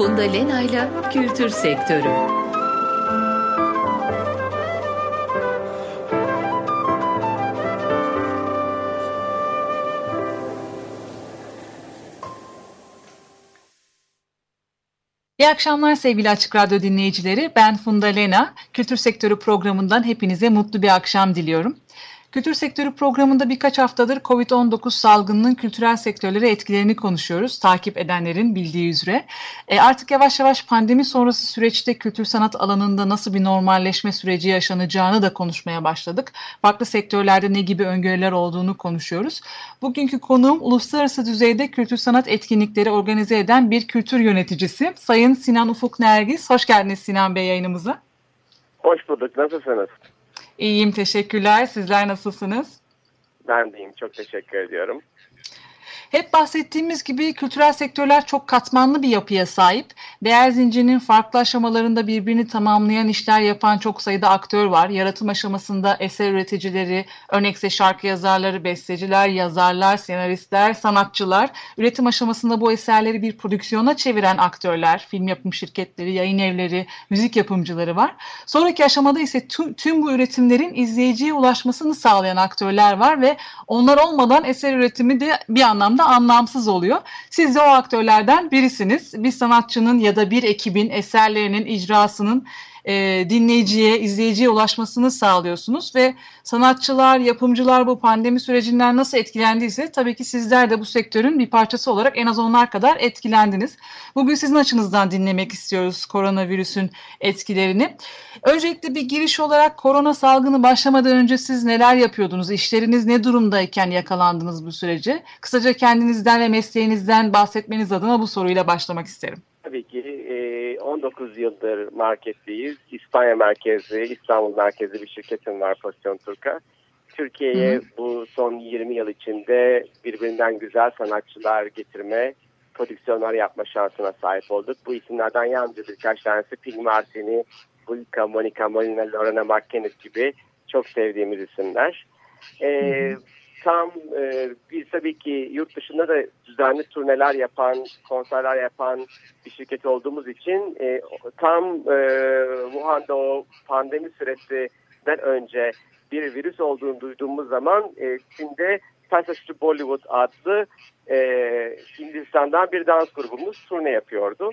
Funda Lena'yla Kültür Sektörü. İyi akşamlar sevgili Açık Radyo dinleyicileri. Ben Funda Lena. Kültür Sektörü programından hepinize mutlu bir akşam diliyorum. Kültür sektörü programında birkaç haftadır COVID-19 salgınının kültürel sektörlere etkilerini konuşuyoruz. Takip edenlerin bildiği üzere. E artık yavaş yavaş pandemi sonrası süreçte kültür sanat alanında nasıl bir normalleşme süreci yaşanacağını da konuşmaya başladık. Farklı sektörlerde ne gibi öngörüler olduğunu konuşuyoruz. Bugünkü konuğum uluslararası düzeyde kültür sanat etkinlikleri organize eden bir kültür yöneticisi. Sayın Sinan Ufuk Nergis. Hoş geldiniz Sinan Bey yayınımıza. Hoş bulduk. Nasılsınız? İyiyim teşekkürler. Sizler nasılsınız? Ben deyim. Çok teşekkür ediyorum. Hep bahsettiğimiz gibi kültürel sektörler çok katmanlı bir yapıya sahip. Değer zincirinin farklı aşamalarında birbirini tamamlayan işler yapan çok sayıda aktör var. Yaratım aşamasında eser üreticileri, örnekse şarkı yazarları, besteciler, yazarlar, senaristler, sanatçılar. Üretim aşamasında bu eserleri bir prodüksiyona çeviren aktörler, film yapım şirketleri, yayın evleri, müzik yapımcıları var. Sonraki aşamada ise tüm, tüm bu üretimlerin izleyiciye ulaşmasını sağlayan aktörler var ve onlar olmadan eser üretimi de bir anlamda da anlamsız oluyor. Siz de o aktörlerden birisiniz. Bir sanatçının ya da bir ekibin eserlerinin icrasının e, dinleyiciye, izleyiciye ulaşmasını sağlıyorsunuz ve sanatçılar, yapımcılar bu pandemi sürecinden nasıl etkilendiyse tabii ki sizler de bu sektörün bir parçası olarak en az onlar kadar etkilendiniz. Bugün sizin açınızdan dinlemek istiyoruz koronavirüsün etkilerini. Öncelikle bir giriş olarak korona salgını başlamadan önce siz neler yapıyordunuz? İşleriniz ne durumdayken yakalandınız bu sürece? Kısaca kendinizden ve mesleğinizden bahsetmeniz adına bu soruyla başlamak isterim. Tabii ki 19 yıldır marketteyiz. İspanya merkezli, İstanbul merkezli bir şirketim var Pozisyon Turka. Türkiye'ye bu son 20 yıl içinde birbirinden güzel sanatçılar getirme, prodüksiyonlar yapma şansına sahip olduk. Bu isimlerden yalnızca birkaç tanesi Pig Martini, Bulka, Monica Molina, Lorena McKennitt gibi çok sevdiğimiz isimler. Ee, tam e, biz tabii ki yurt dışında da düzenli turneler yapan, konserler yapan bir şirket olduğumuz için e, tam e, Wuhan'da o pandemi süresinden önce bir virüs olduğunu duyduğumuz zaman e, Çin'de Passage to Bollywood adlı e, Hindistan'dan bir dans grubumuz turne yapıyordu.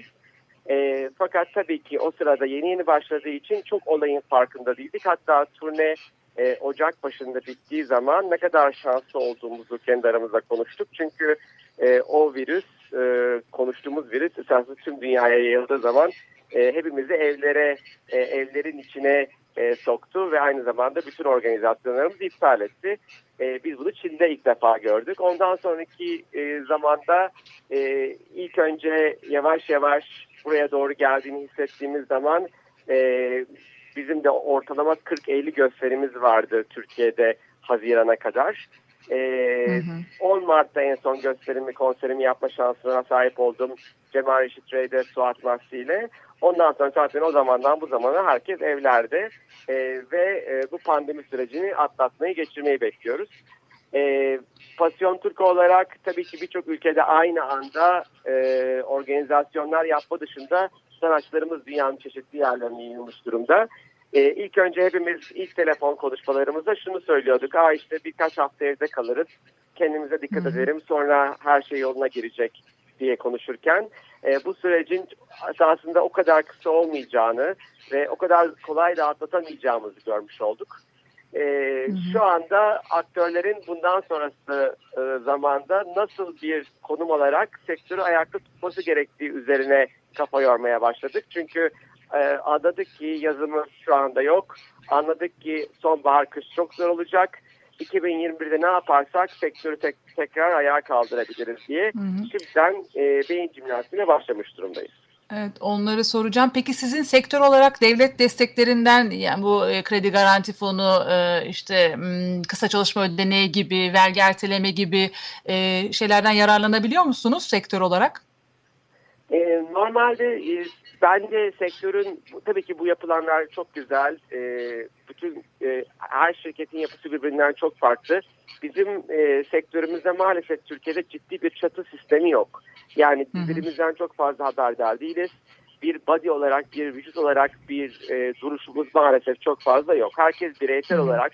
E, fakat tabii ki o sırada yeni yeni başladığı için çok olayın farkında değildik. Hatta turne e, Ocak başında bittiği zaman ne kadar şanslı olduğumuzu kendi aramızda konuştuk. Çünkü e, o virüs, e, konuştuğumuz virüs esasında tüm dünyaya yayıldığı zaman e, hepimizi evlere, e, evlerin içine e, soktu ve aynı zamanda bütün organizasyonlarımızı iptal etti. E, biz bunu Çin'de ilk defa gördük. Ondan sonraki e, zamanda e, ilk önce yavaş yavaş buraya doğru geldiğini hissettiğimiz zaman e, Bizim de ortalama 40-50 gösterimiz vardı Türkiye'de Haziran'a kadar. Ee, hı hı. 10 Mart'ta en son gösterimi, konserimi yapma şansına sahip oldum. Cemal Reşit Rey'de, Suat Mahsi ile. Ondan sonra zaten o zamandan bu zamana herkes evlerde ee, ve e, bu pandemi sürecini atlatmayı, geçirmeyi bekliyoruz. E, Pasyon Türk olarak tabii ki birçok ülkede aynı anda e, organizasyonlar yapma dışında sanatçılarımız dünyanın çeşitli yerlerine yayılmış durumda. Ee, ilk önce hepimiz ilk telefon konuşmalarımızda şunu söylüyorduk. Aa işte birkaç hafta evde kalırız. Kendimize dikkat Hı -hı. edelim. Sonra her şey yoluna girecek diye konuşurken e, bu sürecin aslında o kadar kısa olmayacağını ve o kadar kolay da atlatamayacağımızı görmüş olduk. E, hı hı. Şu anda aktörlerin bundan sonrası e, zamanda nasıl bir konum alarak sektörü ayakta tutması gerektiği üzerine kafa yormaya başladık. Çünkü e, anladık ki yazımız şu anda yok. Anladık ki sonbahar kış çok zor olacak. 2021'de ne yaparsak sektörü tek, tekrar ayağa kaldırabiliriz diye hı hı. şimdiden e, beyin jimnastiğine başlamış durumdayız. Evet onları soracağım. Peki sizin sektör olarak devlet desteklerinden yani bu e, kredi garanti fonu e, işte kısa çalışma ödeneği gibi vergi erteleme gibi e, şeylerden yararlanabiliyor musunuz sektör olarak? E, normalde e, bence sektörün tabii ki bu yapılanlar çok güzel. E, bütün e, her şirketin yapısı birbirinden çok farklı. Bizim e, sektörümüzde maalesef Türkiye'de ciddi bir çatı sistemi yok. Yani birbirimizden çok fazla haberdar değiliz. Bir body olarak, bir vücut olarak bir e, duruşumuz maalesef çok fazla yok. Herkes bireysel Hı hı. olarak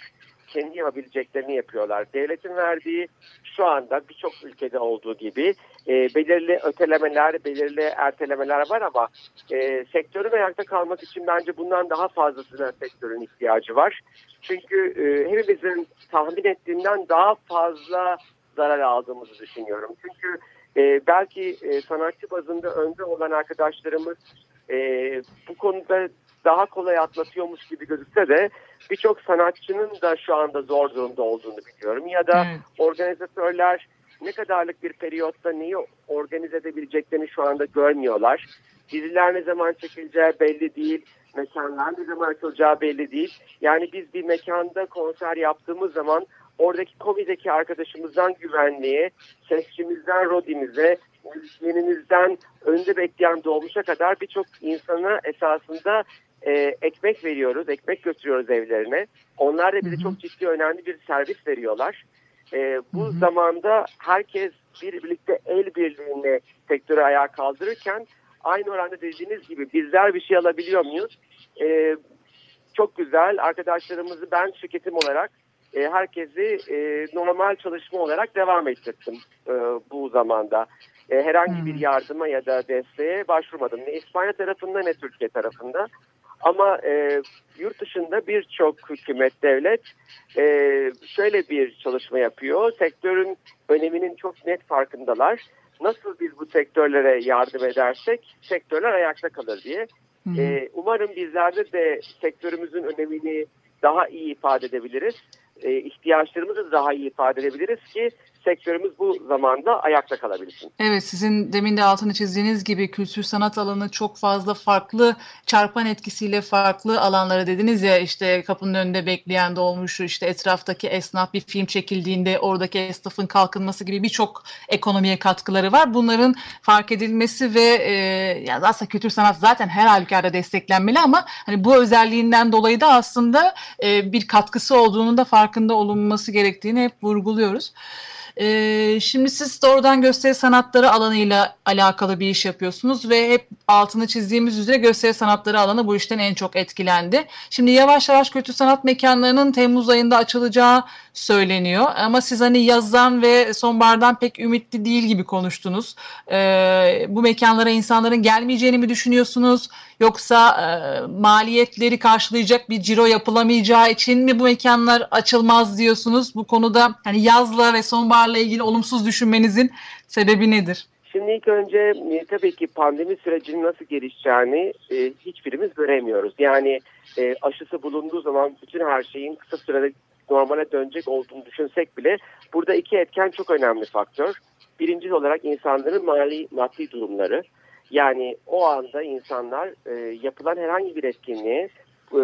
kendi yapabileceklerini yapıyorlar. Devletin verdiği şu anda birçok ülkede olduğu gibi e, belirli ötelemeler, belirli ertelemeler var ama e, sektörün ayakta kalmak için bence bundan daha fazlasına sektörün ihtiyacı var. Çünkü e, hepimizin tahmin ettiğinden daha fazla zarar aldığımızı düşünüyorum. Çünkü e, belki e, sanatçı bazında önde olan arkadaşlarımız e, bu konuda daha kolay atlatıyormuş gibi gözükse de birçok sanatçının da şu anda zor durumda olduğunu biliyorum. Ya da Evet. organizatörler ne kadarlık bir periyotta neyi organize edebileceklerini şu anda görmüyorlar. Diziler ne zaman çekileceği belli değil. Mekanlar ne zaman açılacağı belli değil. Yani biz bir mekanda konser yaptığımız zaman oradaki komideki arkadaşımızdan güvenliğe, sesçimizden rodimize, müzisyenimizden önde bekleyen dolmuşa kadar birçok insana esasında e, ekmek veriyoruz, ekmek götürüyoruz evlerine. Onlar da bize Hı hı. çok ciddi önemli bir servis veriyorlar. E, bu Hı hı. zamanda herkes bir birlikte el birliğine sektörü ayağa kaldırırken aynı oranda dediğiniz gibi bizler bir şey alabiliyor muyuz? E, çok güzel. Arkadaşlarımızı ben şirketim olarak e, herkesi e, normal çalışma olarak devam ettirdim e, bu zamanda. E, herhangi bir yardıma ya da desteğe başvurmadım. Ne İspanya tarafında ne Türkiye tarafında. Ama e, yurt dışında birçok hükümet, devlet e, şöyle bir çalışma yapıyor. Sektörün öneminin çok net farkındalar. Nasıl biz bu sektörlere yardım edersek sektörler ayakta kalır diye. Hı hı. Ee, umarım bizlerde de sektörümüzün önemini daha iyi ifade edebiliriz. Ee, ihtiyaçlarımızı da daha iyi ifade edebiliriz ki sektörümüz bu zamanda ayakta kalabilsin. Evet sizin demin de altını çizdiğiniz gibi kültür sanat alanı çok fazla farklı çarpan etkisiyle farklı alanlara dediniz ya işte kapının önünde bekleyen dolmuşu işte etraftaki esnaf bir film çekildiğinde oradaki esnafın kalkınması gibi birçok ekonomiye katkıları var. Bunların fark edilmesi ve e, yani aslında kültür sanat zaten her halükarda desteklenmeli ama hani bu özelliğinden dolayı da aslında e, bir katkısı olduğunun da farkında olunması gerektiğini hep vurguluyoruz. Ee, şimdi siz doğrudan gösteri sanatları alanıyla alakalı bir iş yapıyorsunuz ve hep altını çizdiğimiz üzere gösteri sanatları alanı bu işten en çok etkilendi. Şimdi yavaş yavaş kültür sanat mekanlarının Temmuz ayında açılacağı söyleniyor ama siz hani yazdan ve sonbahardan pek ümitli değil gibi konuştunuz. Ee, bu mekanlara insanların gelmeyeceğini mi düşünüyorsunuz yoksa e, maliyetleri karşılayacak bir ciro yapılamayacağı için mi bu mekanlar açılmaz diyorsunuz? Bu konuda hani yazla ve sonbaharla ilgili olumsuz düşünmenizin sebebi nedir? Şimdi ilk önce e, tabii ki pandemi sürecinin nasıl gelişeceğini e, hiçbirimiz göremiyoruz. Yani e, aşısı bulunduğu zaman bütün her şeyin kısa sürede normale dönecek olduğunu düşünsek bile burada iki etken çok önemli faktör. Birinci olarak insanların mali maddi durumları. Yani o anda insanlar e, yapılan herhangi bir etkinliğe e,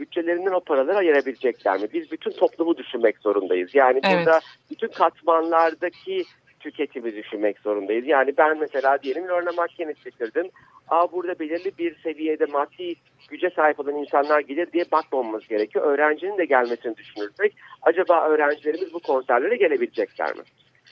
bütçelerinden o paraları ayırabilecekler mi? Biz bütün toplumu düşünmek zorundayız. Yani Evet. burada bütün katmanlardaki tüketimi düşünmek zorundayız. Yani ben mesela diyelim Lorna Makyeniz getirdim. Aa burada belirli bir seviyede maddi güce sahip olan insanlar gelir diye bakmamamız gerekiyor. Öğrencinin de gelmesini düşünürsek acaba öğrencilerimiz bu konserlere gelebilecekler mi?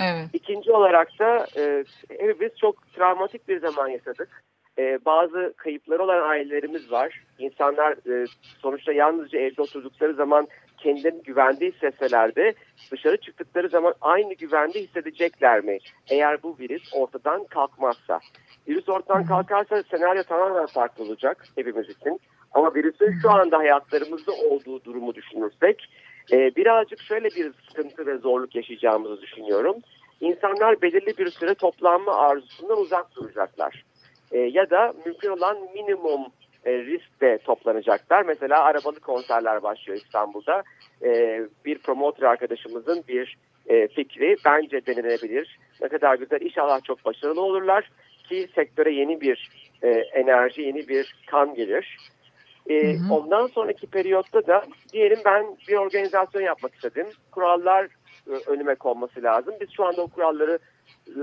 Evet. İkinci olarak da e, hepimiz çok travmatik bir zaman yaşadık. E, bazı kayıpları olan ailelerimiz var. İnsanlar e, sonuçta yalnızca evde oturdukları zaman kendilerini güvende hissetseler de dışarı çıktıkları zaman aynı güvende hissedecekler mi? Eğer bu virüs ortadan kalkmazsa. Virüs ortadan kalkarsa senaryo tamamen farklı olacak hepimiz için. Ama virüsün şu anda hayatlarımızda olduğu durumu düşünürsek e, birazcık şöyle bir sıkıntı ve zorluk yaşayacağımızı düşünüyorum. İnsanlar belirli bir süre toplanma arzusundan uzak duracaklar. E, ya da mümkün olan minimum e, riskte toplanacaklar. Mesela arabalı konserler başlıyor İstanbul'da. E, bir promoter arkadaşımızın bir e, fikri bence denenebilir. Ne kadar güzel inşallah çok başarılı olurlar ki sektöre yeni bir e, enerji, yeni bir kan gelir. E, Hı hı. Ondan sonraki periyotta da diyelim ben bir organizasyon yapmak istedim. Kurallar e, önüme konması lazım. Biz şu anda o kuralları e,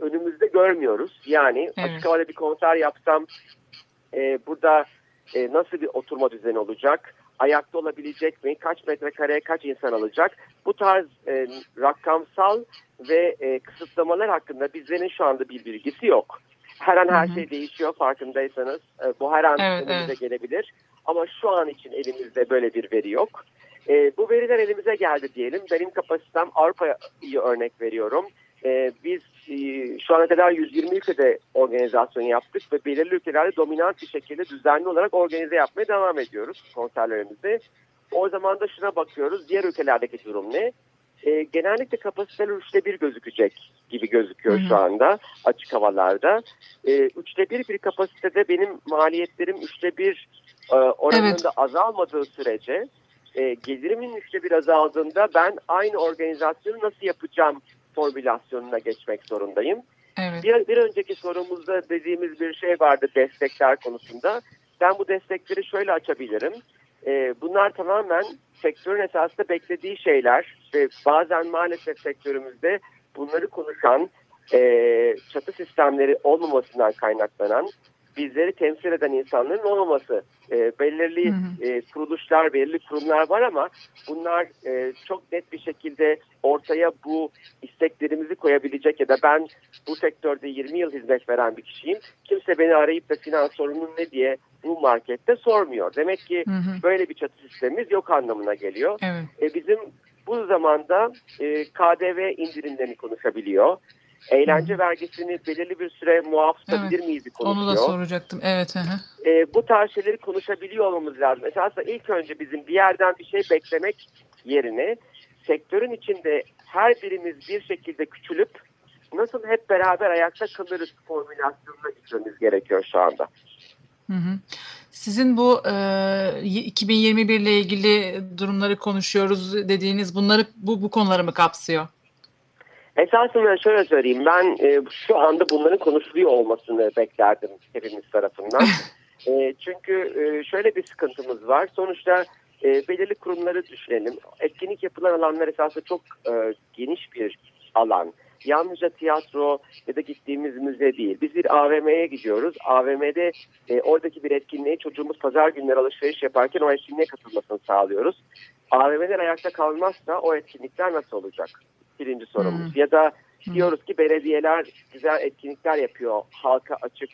önümüzde görmüyoruz. Yani Evet. açık havada bir konser yapsam e, burada e, nasıl bir oturma düzeni olacak? ayakta olabilecek mi? Kaç metrekareye kaç insan alacak? Bu tarz e, rakamsal ve e, kısıtlamalar hakkında bizlerin şu anda bir bilgisi yok. Her an her şey değişiyor farkındaysanız. E, bu her an evet, önümüze evet. gelebilir. Ama şu an için elimizde böyle bir veri yok. E, bu veriler elimize geldi diyelim. Benim kapasitem Avrupa'yı örnek veriyorum. E, biz e, şu ana kadar 120 ülkede organizasyon yaptık ve belirli ülkelerde dominant bir şekilde düzenli olarak organize yapmaya devam ediyoruz konserlerimizi. O zaman da şuna bakıyoruz. Diğer ülkelerdeki durum ne? E, genellikle kapasiteler üçte bir gözükecek gibi gözüküyor Hı hı. şu anda açık havalarda. E, üçte bir bir kapasitede benim maliyetlerim üçte bir e, oranında Evet. azalmadığı sürece e, gelirimin üçte bir azaldığında ben aynı organizasyonu nasıl yapacağım formülasyonuna geçmek zorundayım. Evet. Bir, bir önceki sorumuzda dediğimiz bir şey vardı destekler konusunda. Ben bu destekleri şöyle açabilirim. Ee, bunlar tamamen sektörün esasında beklediği şeyler ve bazen maalesef sektörümüzde bunları konuşan e, çatı sistemleri olmamasından kaynaklanan bizleri temsil eden insanların olmaması. E, belirli Hı hı. e, kuruluşlar, belirli kurumlar var ama bunlar e, çok net bir şekilde ortaya bu isteklerimizi koyabilecek ya da ben bu sektörde 20 yıl hizmet veren bir kişiyim. Kimse beni arayıp da finans sorunun ne diye bu markette sormuyor. Demek ki Hı hı. böyle bir çatı sistemimiz yok anlamına geliyor. Evet. E, bizim bu zamanda e, KDV indirimlerini konuşabiliyor. Eğlence vergisini belirli bir süre muaf tutabilir miyiz Onu da konuşuyor. soracaktım. Evet. Hı hı. E, bu tarz şeyleri konuşabiliyor olmamız lazım. Esasında ilk önce bizim bir yerden bir şey beklemek yerine sektörün içinde her birimiz bir şekilde küçülüp nasıl hep beraber ayakta kalırız formülasyonuna gitmemiz gerekiyor şu anda. Hı hı. Sizin bu e, 2021 ile ilgili durumları konuşuyoruz dediğiniz bunları bu bu konuları mı kapsıyor? Esasında şöyle söyleyeyim ben e, şu anda bunların konuşuluyor olmasını beklerdim hepimiz tarafından. E, çünkü e, şöyle bir sıkıntımız var. Sonuçta e, belirli kurumları düşünelim. Etkinlik yapılan alanlar esasında çok e, geniş bir alan. Yalnızca tiyatro ya da gittiğimiz müze değil. Biz bir AVM'ye gidiyoruz. AVM'de e, oradaki bir etkinliğe çocuğumuz pazar günleri alışveriş yaparken o etkinliğe katılmasını sağlıyoruz. AVM'ler ayakta kalmazsa o etkinlikler nasıl olacak? Birinci sorumuz. Hmm. Ya da Hmm. diyoruz ki belediyeler güzel etkinlikler yapıyor. Halka açık.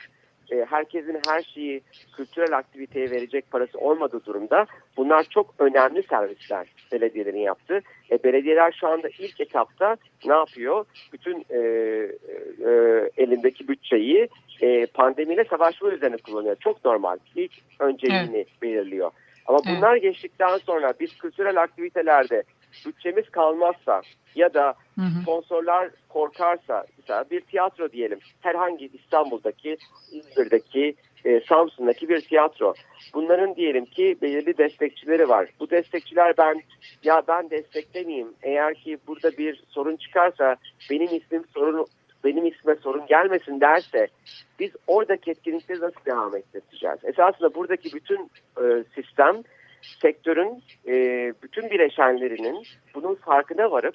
E, herkesin her şeyi kültürel aktiviteye verecek parası olmadığı durumda bunlar çok önemli servisler belediyelerin yaptığı. E, belediyeler şu anda ilk etapta ne yapıyor? Bütün e, e, elindeki bütçeyi e, pandemiyle savaşma üzerine kullanıyor. Çok normal. İlk önceliğini belirliyor. Ama Evet. bunlar geçtikten sonra biz kültürel aktivitelerde bütçemiz kalmazsa ya da Hı hı. sponsorlar korkarsa mesela bir tiyatro diyelim herhangi İstanbul'daki, İzmir'deki, e, Samsun'daki bir tiyatro. Bunların diyelim ki belirli destekçileri var. Bu destekçiler ben ya ben desteklemeyeyim. Eğer ki burada bir sorun çıkarsa benim ismim sorun benim isme sorun gelmesin derse biz oradaki etkinlikleri nasıl devam ettireceğiz? Esasında buradaki bütün e, sistem sektörün e, bütün bileşenlerinin bunun farkına varıp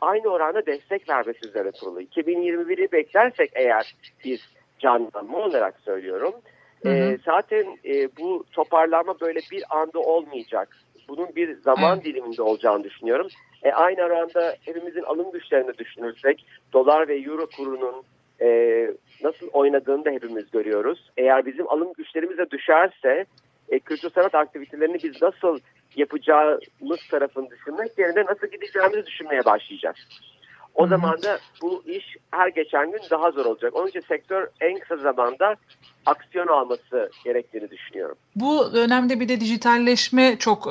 aynı oranda destek vermesi üzerine kurulu. 2021'i beklersek eğer biz canlanma olarak söylüyorum. Hı hı. e, zaten e, bu toparlanma böyle bir anda olmayacak. Bunun bir zaman diliminde olacağını düşünüyorum. E, aynı oranda hepimizin alım güçlerini düşünürsek dolar ve euro kurunun e, nasıl oynadığını da hepimiz görüyoruz. Eğer bizim alım güçlerimiz de düşerse e, kültür sanat aktivitelerini biz nasıl yapacağımız tarafını düşünmek yerine nasıl gideceğimizi düşünmeye başlayacağız. O zaman da bu iş her geçen gün daha zor olacak. Onun için sektör en kısa zamanda aksiyon alması gerektiğini düşünüyorum. Bu dönemde bir de dijitalleşme çok e,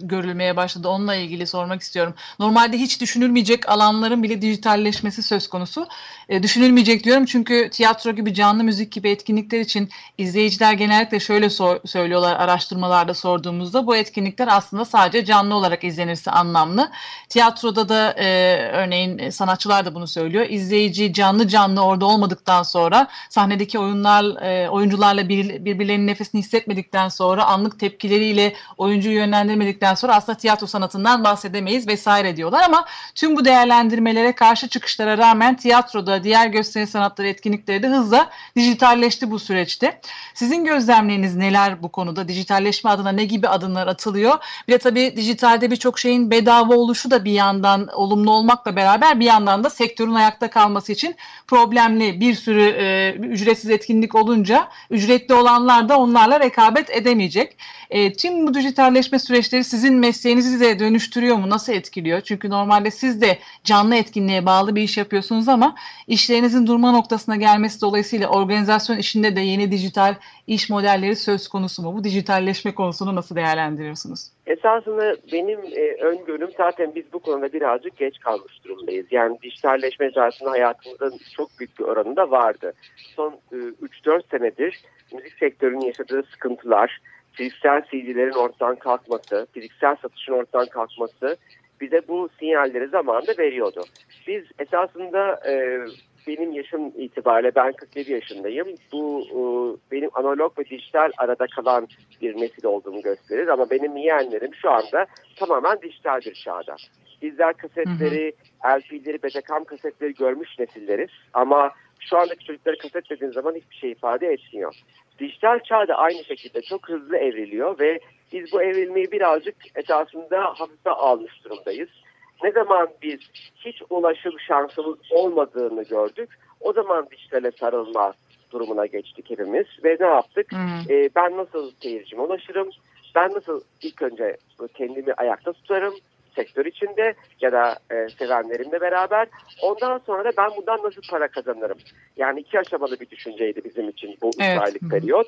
görülmeye başladı. Onunla ilgili sormak istiyorum. Normalde hiç düşünülmeyecek alanların bile dijitalleşmesi söz konusu. E, düşünülmeyecek diyorum çünkü tiyatro gibi canlı müzik gibi etkinlikler için izleyiciler genellikle şöyle sor- söylüyorlar araştırmalarda sorduğumuzda bu etkinlikler aslında sadece canlı olarak izlenirse anlamlı. Tiyatroda da e, örneğin sanatçılar da bunu söylüyor. İzleyici canlı canlı orada olmadıktan sonra sahnedeki oyunlar e, oyuncularla bir, birbirlerinin nefesini hissetmedikten sonra anlık tepkileriyle oyuncuyu yönlendirmedikten sonra aslında tiyatro sanatından bahsedemeyiz vesaire diyorlar ama tüm bu değerlendirmelere karşı çıkışlara rağmen tiyatroda diğer gösteri sanatları etkinlikleri de hızla dijitalleşti bu süreçte. Sizin gözlemleriniz neler bu konuda? Dijitalleşme adına ne gibi adımlar atılıyor? Bir de tabii dijitalde birçok şeyin bedava oluşu da bir yandan olumlu olmakla beraber bir yandan da sektörün ayakta kalması için problemli bir sürü e, ücretsiz etkinlik olunca ücretli olanlar da onlarla rekabet edemeyecek. E, tüm bu dijitalleşme süreçleri sizin mesleğinizi de dönüştürüyor mu? Nasıl etkiliyor? Çünkü normalde siz de canlı etkinliğe bağlı bir iş yapıyorsunuz ama işlerinizin durma noktasına gelmesi dolayısıyla organizasyon işinde de yeni dijital iş modelleri söz konusu mu? Bu dijitalleşme konusunu nasıl değerlendiriyorsunuz? Esasında benim e, öngörüm zaten biz bu konuda birazcık geç kalmış durumdayız. Yani dijitalleşme zaten hayatımızın çok büyük bir oranında vardı. Son e, 3-4 senedir müzik sektörünün yaşadığı sıkıntılar, fiziksel CD'lerin ortadan kalkması, fiziksel satışın ortadan kalkması bize bu sinyalleri zamanında veriyordu. Biz esasında e, benim yaşım itibariyle ben 47 yaşındayım. Bu e, benim analog ve dijital arada kalan bir nesil olduğumu gösterir ama benim yeğenlerim şu anda tamamen dijital bir çağda. Bizler kasetleri, LP'leri, Betacam kasetleri görmüş nesilleriz ama şu andaki çocukları kaset dediğin zaman hiçbir şey ifade etmiyor. Dijital çağda aynı şekilde çok hızlı evriliyor ve biz bu evrilmeyi birazcık esasında hafife almış durumdayız. Ne zaman biz hiç ulaşım şansımız olmadığını gördük, o zaman dijitale sarılma durumuna geçtik hepimiz ve ne yaptık? Hmm. Ee, ben nasıl seyircime ulaşırım? Ben nasıl ilk önce kendimi ayakta tutarım? sektör içinde ya da e, sevenlerimle beraber. Ondan sonra da ben bundan nasıl para kazanırım? Yani iki aşamalı bir düşünceydi bizim için bu Evet. üç aylık periyot.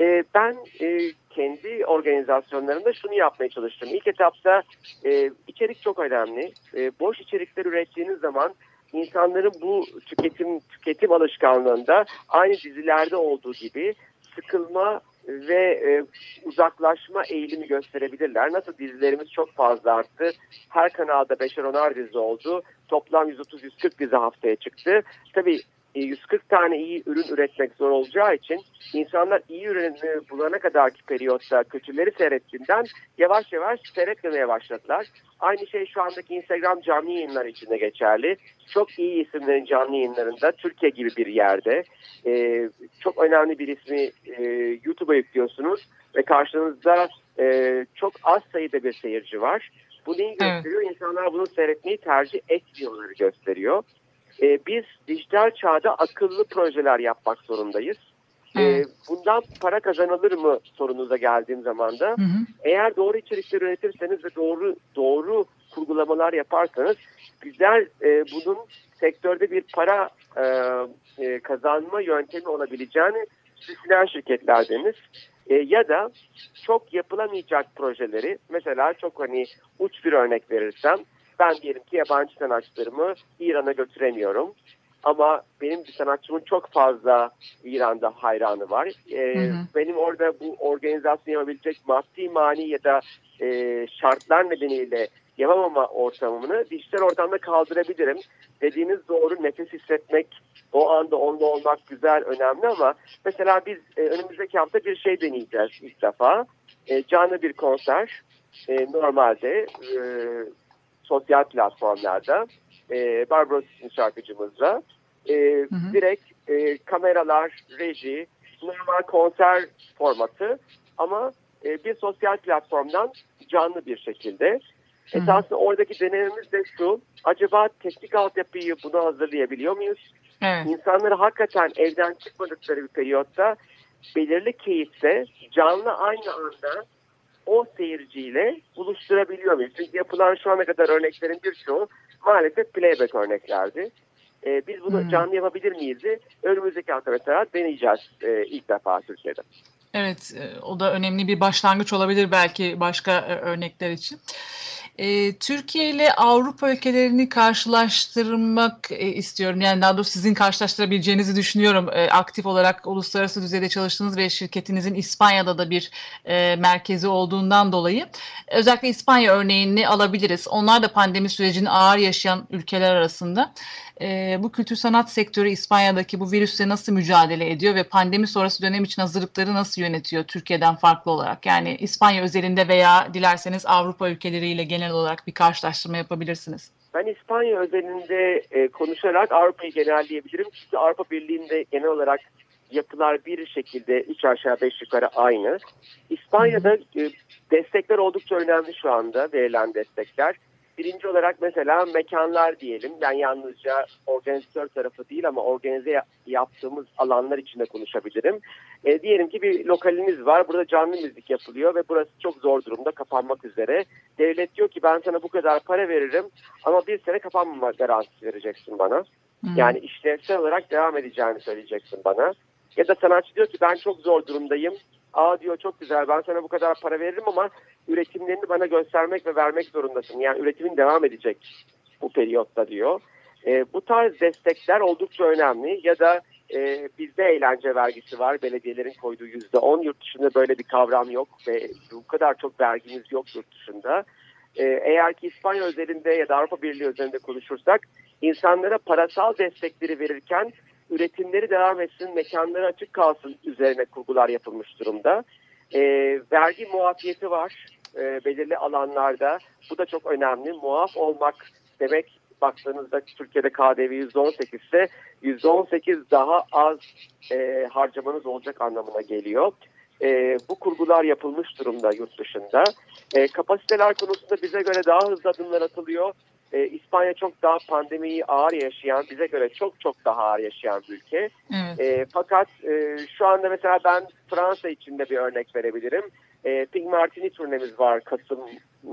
E, ben e, kendi organizasyonlarımda şunu yapmaya çalıştım. İlk etapta e, içerik çok önemli. E, boş içerikler ürettiğiniz zaman insanların bu tüketim tüketim alışkanlığında aynı dizilerde olduğu gibi sıkılma ve e, uzaklaşma eğilimi gösterebilirler. Nasıl dizilerimiz çok fazla arttı. Her kanalda 5'er 10'ar dizi oldu. Toplam 130-140 dizi haftaya çıktı. Tabii 140 tane iyi ürün üretmek zor olacağı için insanlar iyi ürünü bulana kadarki periyotta kötüleri seyrettiğinden yavaş yavaş seyretmemeye başladılar. Aynı şey şu andaki Instagram canlı yayınları için de geçerli. Çok iyi isimlerin canlı yayınlarında Türkiye gibi bir yerde e, çok önemli bir ismi e, YouTube'a yüklüyorsunuz ve karşınızda e, çok az sayıda bir seyirci var. Bu neyi Evet. gösteriyor? İnsanlar bunu seyretmeyi tercih etmiyorları gösteriyor. E, biz dijital çağda akıllı projeler yapmak zorundayız. E, bundan para kazanılır mı sorunuza geldiğim zaman da Hı hı. eğer doğru içerikler üretirseniz ve doğru doğru kurgulamalar yaparsanız güzel e, bunun sektörde bir para e, e, kazanma yöntemi olabileceğini düşünen şirketlerdeniz. E, ya da çok yapılamayacak projeleri mesela çok hani uç bir örnek verirsem ben diyelim ki yabancı sanatçılarımı İran'a götüremiyorum. Ama benim bir sanatçımın çok fazla İran'da hayranı var. E, Hı hı. Benim orada bu organizasyonu yapabilecek maddi mani ya da e, şartlar nedeniyle yapamama ortamını dijital ortamda kaldırabilirim. Dediğiniz doğru nefes hissetmek, o anda onda olmak güzel, önemli ama mesela biz e, önümüzdeki hafta bir şey deneyeceğiz ilk defa. E, canlı bir konser e, normalde e, sosyal platformlarda e, Barbaros isimli şarkıcımızla e, hı. direkt e, kameralar, reji, normal konser formatı ama e, bir sosyal platformdan canlı bir şekilde. Hı hı. Esasında oradaki denememiz de şu, acaba teknik altyapıyı buna hazırlayabiliyor muyuz? Evet. İnsanları hakikaten evden çıkmadıkları bir periyotta belirli keyifte canlı aynı anda o seyirciyle buluşturabiliyor muyuz? Çünkü yapılan şu ana kadar örneklerin birçoğu maalesef playback örneklerdi. Ee, biz bunu Hmm. canlı yapabilir miyiz? Önümüzdeki hafta mesela deneyeceğiz e, ilk defa Türkiye'de. Evet, e, o da önemli bir başlangıç olabilir belki başka e, örnekler için. E, Türkiye ile Avrupa ülkelerini karşılaştırmak e, istiyorum. Yani daha doğrusu sizin karşılaştırabileceğinizi düşünüyorum. E, aktif olarak uluslararası düzeyde çalıştığınız ve şirketinizin İspanya'da da bir e, merkezi olduğundan dolayı. Özellikle İspanya örneğini alabiliriz. Onlar da pandemi sürecini ağır yaşayan ülkeler arasında. E, bu kültür sanat sektörü İspanya'daki bu virüsle nasıl mücadele ediyor ve pandemi sonrası dönem için hazırlıkları nasıl yönetiyor Türkiye'den farklı olarak? Yani İspanya özelinde veya dilerseniz Avrupa ülkeleriyle genel olarak bir karşılaştırma yapabilirsiniz. Ben İspanya özelinde e, konuşarak Avrupa'yı genelleyebilirim. Çünkü Avrupa Birliği'nde genel olarak yapılar bir şekilde üç aşağı beş yukarı aynı. İspanya'da e, destekler oldukça önemli şu anda verilen destekler. Birinci olarak mesela mekanlar diyelim. Ben yalnızca organizatör tarafı değil ama organize yaptığımız alanlar içinde konuşabilirim. E, diyelim ki bir lokaliniz var. Burada canlı müzik yapılıyor ve burası çok zor durumda kapanmak üzere. Devlet diyor ki ben sana bu kadar para veririm ama bir sene kapanmama garantisi vereceksin bana. Hmm. Yani işlevsel olarak devam edeceğini söyleyeceksin bana. Ya da sanatçı diyor ki ben çok zor durumdayım. Aa diyor çok güzel ben sana bu kadar para veririm ama üretimlerini bana göstermek ve vermek zorundasın. Yani üretimin devam edecek bu periyotta diyor. E, bu tarz destekler oldukça önemli ya da e, bizde eğlence vergisi var. Belediyelerin koyduğu yüzde on. Yurt dışında böyle bir kavram yok ve bu kadar çok vergimiz yok yurt dışında. E, eğer ki İspanya özelinde ya da Avrupa Birliği özelinde konuşursak insanlara parasal destekleri verirken üretimleri devam etsin, mekanları açık kalsın üzerine kurgular yapılmış durumda. E, vergi muafiyeti var e, belirli alanlarda. Bu da çok önemli. Muaf olmak demek baktığınızda Türkiye'de KDV %18 ise %18 daha az e, harcamanız olacak anlamına geliyor. E, bu kurgular yapılmış durumda yurt dışında. E, kapasiteler konusunda bize göre daha hızlı adımlar atılıyor. E, İspanya çok daha pandemiyi ağır yaşayan, bize göre çok çok daha ağır yaşayan bir ülke. Evet. E, fakat e, şu anda mesela ben Fransa için de bir örnek verebilirim. E, Pink Martini turnemiz var Kasım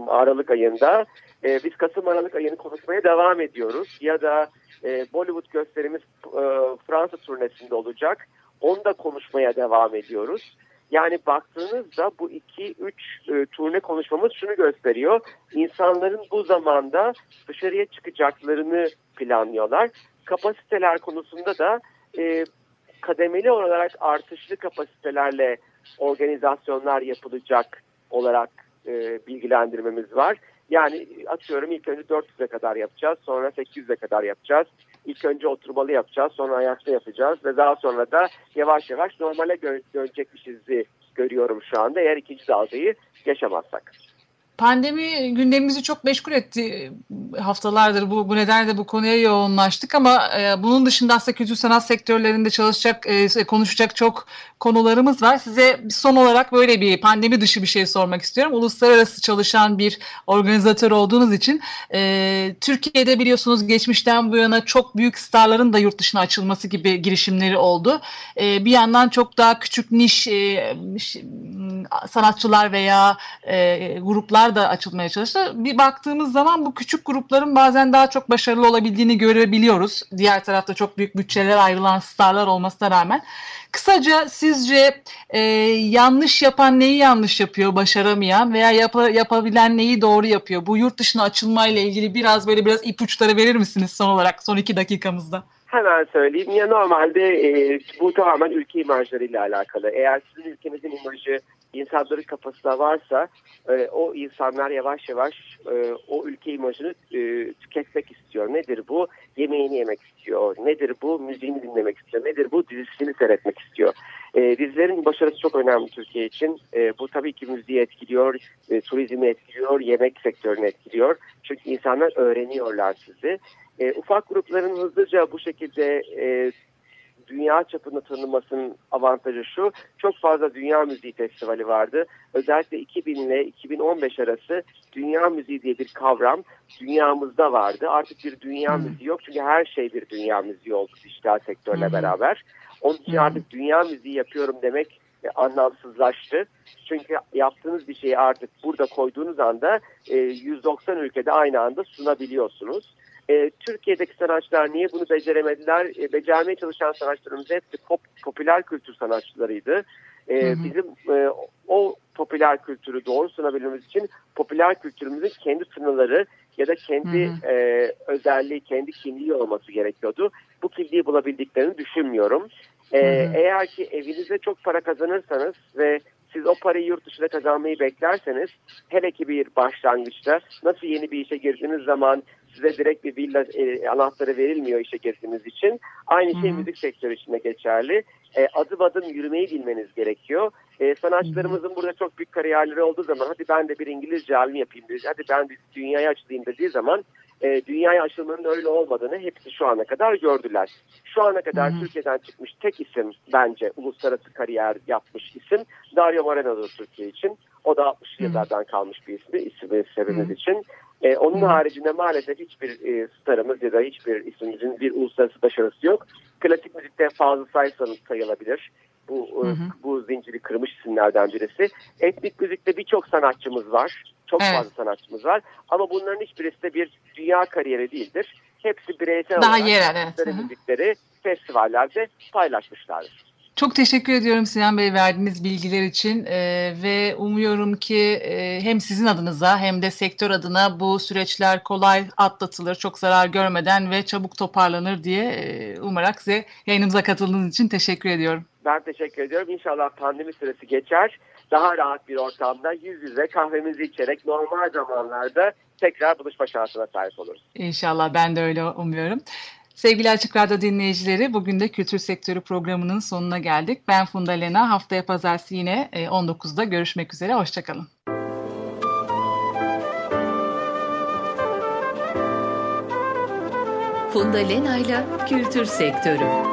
Aralık ayında. E, biz Kasım Aralık ayını konuşmaya devam ediyoruz. Ya da e, Bollywood gösterimiz e, Fransa turnesinde olacak. Onu da konuşmaya devam ediyoruz. Yani baktığınızda bu iki üç e, turne konuşmamız şunu gösteriyor. İnsanların bu zamanda dışarıya çıkacaklarını planlıyorlar. Kapasiteler konusunda da e, kademeli olarak artışlı kapasitelerle organizasyonlar yapılacak olarak e, bilgilendirmemiz var. Yani atıyorum ilk önce 400'e kadar yapacağız, sonra 800'e kadar yapacağız. İlk önce oturmalı yapacağız, sonra ayakta yapacağız ve daha sonra da yavaş yavaş normale dönecekmişizi görüyorum şu anda eğer ikinci dalgayı yaşamazsak. Pandemi gündemimizi çok meşgul etti haftalardır. Bu, bu nedenle bu konuya yoğunlaştık ama e, bunun dışında aslında kültür sanat sektörlerinde çalışacak, e, konuşacak çok konularımız var. Size son olarak böyle bir pandemi dışı bir şey sormak istiyorum. Uluslararası çalışan bir organizatör olduğunuz için e, Türkiye'de biliyorsunuz geçmişten bu yana çok büyük starların da yurt dışına açılması gibi girişimleri oldu. E, bir yandan çok daha küçük niş e, sanatçılar veya e, gruplar da açılmaya çalıştı. Bir baktığımız zaman bu küçük grupların bazen daha çok başarılı olabildiğini görebiliyoruz. Diğer tarafta çok büyük bütçeler ayrılan starlar olmasına rağmen. Kısaca sizce e, yanlış yapan neyi yanlış yapıyor, başaramayan veya yap yapabilen neyi doğru yapıyor? Bu yurt dışına açılmayla ilgili biraz böyle biraz ipuçları verir misiniz son olarak son iki dakikamızda? Hemen söyleyeyim. Ya normalde e, bu tamamen ülke imajlarıyla alakalı. Eğer sizin ülkenizin imajı insanların kafasında varsa e, o insanlar yavaş yavaş e, o ülke imajını e, tüketmek istiyor. Nedir bu? Yemeğini yemek istiyor. Nedir bu? Müziğini dinlemek istiyor. Nedir bu? Dizisini seyretmek istiyor. E, dizilerin başarısı çok önemli Türkiye için. E, bu tabii ki müziği etkiliyor, e, turizmi etkiliyor, yemek sektörünü etkiliyor. Çünkü insanlar öğreniyorlar sizi. E, ufak grupların hızlıca bu şekilde e, dünya çapında tanınmasının avantajı şu. Çok fazla dünya müziği festivali vardı. Özellikle 2000 ile 2015 arası dünya müziği diye bir kavram dünyamızda vardı. Artık bir dünya hmm. müziği yok çünkü her şey bir dünya müziği oldu dijital sektörle hmm. beraber. Onun için hmm. artık dünya müziği yapıyorum demek e, anlamsızlaştı. Çünkü yaptığınız bir şeyi artık burada koyduğunuz anda e, 190 ülkede aynı anda sunabiliyorsunuz. E, Türkiye'deki sanatçılar niye bunu beceremediler? E, becermeye çalışan sanatçılarımız hepsi pop, popüler kültür sanatçılarıydı. E, hı hı. Bizim e, o popüler kültürü doğru sunabilmemiz için popüler kültürümüzün kendi sınırları ya da kendi hı hı. E, özelliği, kendi kimliği olması gerekiyordu. Bu kimliği bulabildiklerini düşünmüyorum. E, hı hı. Eğer ki evinize çok para kazanırsanız ve siz o parayı yurt dışında kazanmayı beklerseniz hele ki bir başlangıçta nasıl yeni bir işe girdiğiniz zaman size direkt bir villa e, anahtarı verilmiyor işe girdiğiniz için. Aynı şey Hı-hı. müzik sektörü için de geçerli. E, adım adım yürümeyi bilmeniz gerekiyor. E, sanatçılarımızın burada çok büyük kariyerleri olduğu zaman hadi ben de bir İngilizce albüm yapayım, hadi ben bir dünyaya açılayım dediği zaman e, dünyaya açılmanın öyle olmadığını hepsi şu ana kadar gördüler. Şu ana kadar Hı-hı. Türkiye'den çıkmış tek isim bence uluslararası kariyer yapmış isim Dario Moreno'dur Türkiye için. O da 60'lı yıllardan kalmış bir ismi, ismi sebebimiz için. E, onun haricinde maalesef hiçbir e, starımız ya da hiçbir isimimizin bir uluslararası başarısı yok. Klasik müzikte fazla saysanız sayılabilir. Bu, hı hı. bu zinciri kırmış isimlerden birisi. Etnik müzikte birçok sanatçımız var. Çok evet. fazla sanatçımız var. Ama bunların hiçbirisi de bir dünya kariyeri değildir. Hepsi bireysel Daha olarak yerel, evet. müzikleri festivallerde paylaşmışlardır. Çok teşekkür ediyorum Sinan Bey verdiğiniz bilgiler için ee, ve umuyorum ki e, hem sizin adınıza hem de sektör adına bu süreçler kolay atlatılır, çok zarar görmeden ve çabuk toparlanır diye e, umarak size yayınımıza katıldığınız için teşekkür ediyorum. Ben teşekkür ediyorum. İnşallah pandemi süresi geçer. Daha rahat bir ortamda yüz yüze kahvemizi içerek normal zamanlarda tekrar buluşma şansına sahip oluruz. İnşallah ben de öyle umuyorum. Sevgili Açık Radyo dinleyicileri, bugün de Kültür Sektörü programının sonuna geldik. Ben Funda Lena, haftaya pazartesi yine 19'da e, görüşmek üzere, hoşçakalın. Funda Lena ile Kültür Sektörü